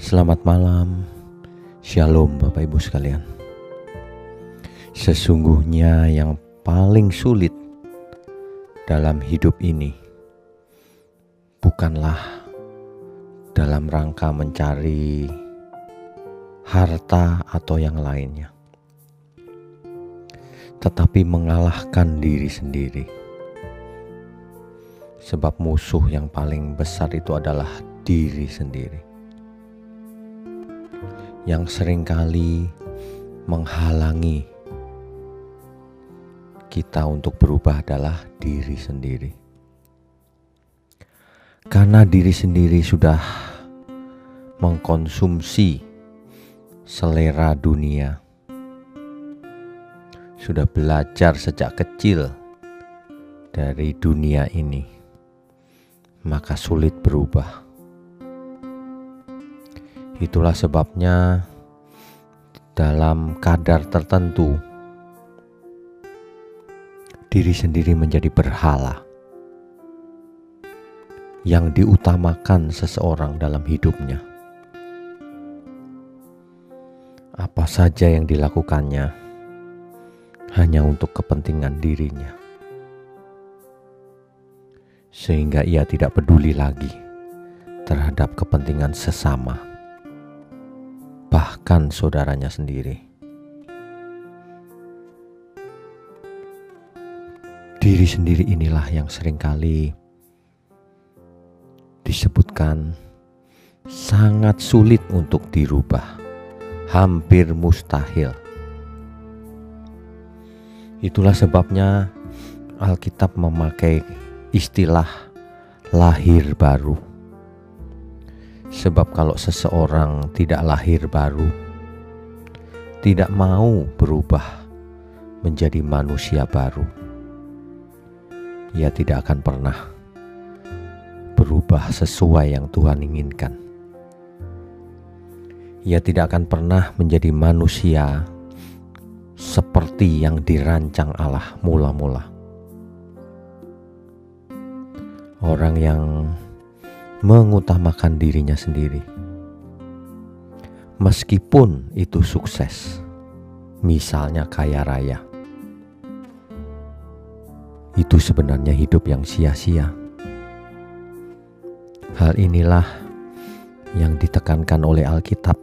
Selamat malam, Shalom Bapak Ibu sekalian. Sesungguhnya yang paling sulit dalam hidup ini bukanlah dalam rangka mencari harta atau yang lainnya, tetapi mengalahkan diri sendiri. Sebab musuh yang paling besar itu adalah diri sendiri yang sering kali menghalangi kita untuk berubah adalah diri sendiri. Karena diri sendiri sudah mengkonsumsi selera dunia, sudah belajar sejak kecil dari dunia ini, maka sulit berubah. Itulah sebabnya dalam kadar tertentu diri sendiri menjadi berhala yang diutamakan seseorang dalam hidupnya. Apa saja yang dilakukannya hanya untuk kepentingan dirinya, sehingga ia tidak peduli lagi terhadap kepentingan sesama bahkan saudaranya sendiri. Diri sendiri inilah yang sering kali disebutkan sangat sulit untuk dirubah, hampir mustahil. Itulah sebabnya Alkitab memakai istilah lahir baru Sebab kalau seseorang tidak lahir baru, tidak mau berubah menjadi manusia baru, ia tidak akan pernah berubah sesuai yang Tuhan inginkan. Ia tidak akan pernah menjadi manusia seperti yang dirancang Allah mula-mula. Orang yang mengutamakan dirinya sendiri. Meskipun itu sukses, misalnya kaya raya, itu sebenarnya hidup yang sia-sia. Hal inilah yang ditekankan oleh Alkitab.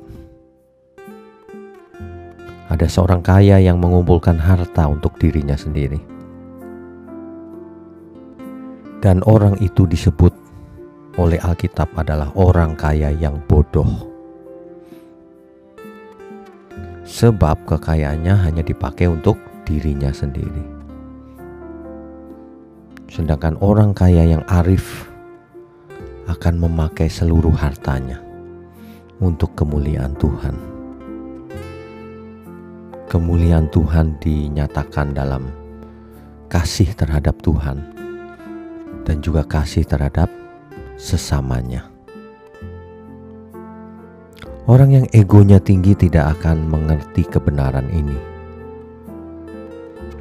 Ada seorang kaya yang mengumpulkan harta untuk dirinya sendiri, dan orang itu disebut oleh Alkitab adalah orang kaya yang bodoh. Sebab kekayaannya hanya dipakai untuk dirinya sendiri. Sedangkan orang kaya yang arif akan memakai seluruh hartanya untuk kemuliaan Tuhan. Kemuliaan Tuhan dinyatakan dalam kasih terhadap Tuhan dan juga kasih terhadap sesamanya. Orang yang egonya tinggi tidak akan mengerti kebenaran ini,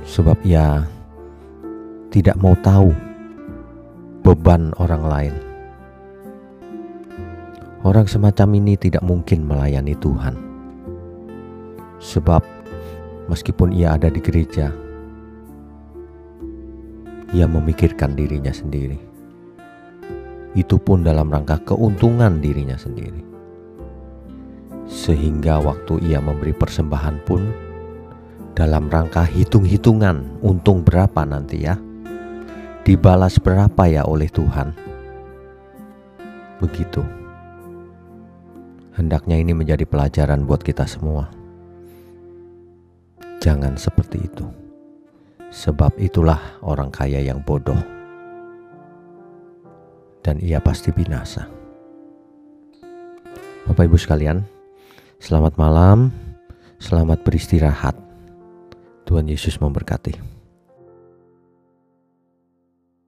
sebab ia tidak mau tahu beban orang lain. Orang semacam ini tidak mungkin melayani Tuhan, sebab meskipun ia ada di gereja, ia memikirkan dirinya sendiri itu pun dalam rangka keuntungan dirinya sendiri. Sehingga waktu ia memberi persembahan pun dalam rangka hitung-hitungan untung berapa nanti ya. Dibalas berapa ya oleh Tuhan. Begitu. Hendaknya ini menjadi pelajaran buat kita semua. Jangan seperti itu. Sebab itulah orang kaya yang bodoh dan ia pasti binasa. Bapak Ibu sekalian, selamat malam, selamat beristirahat. Tuhan Yesus memberkati.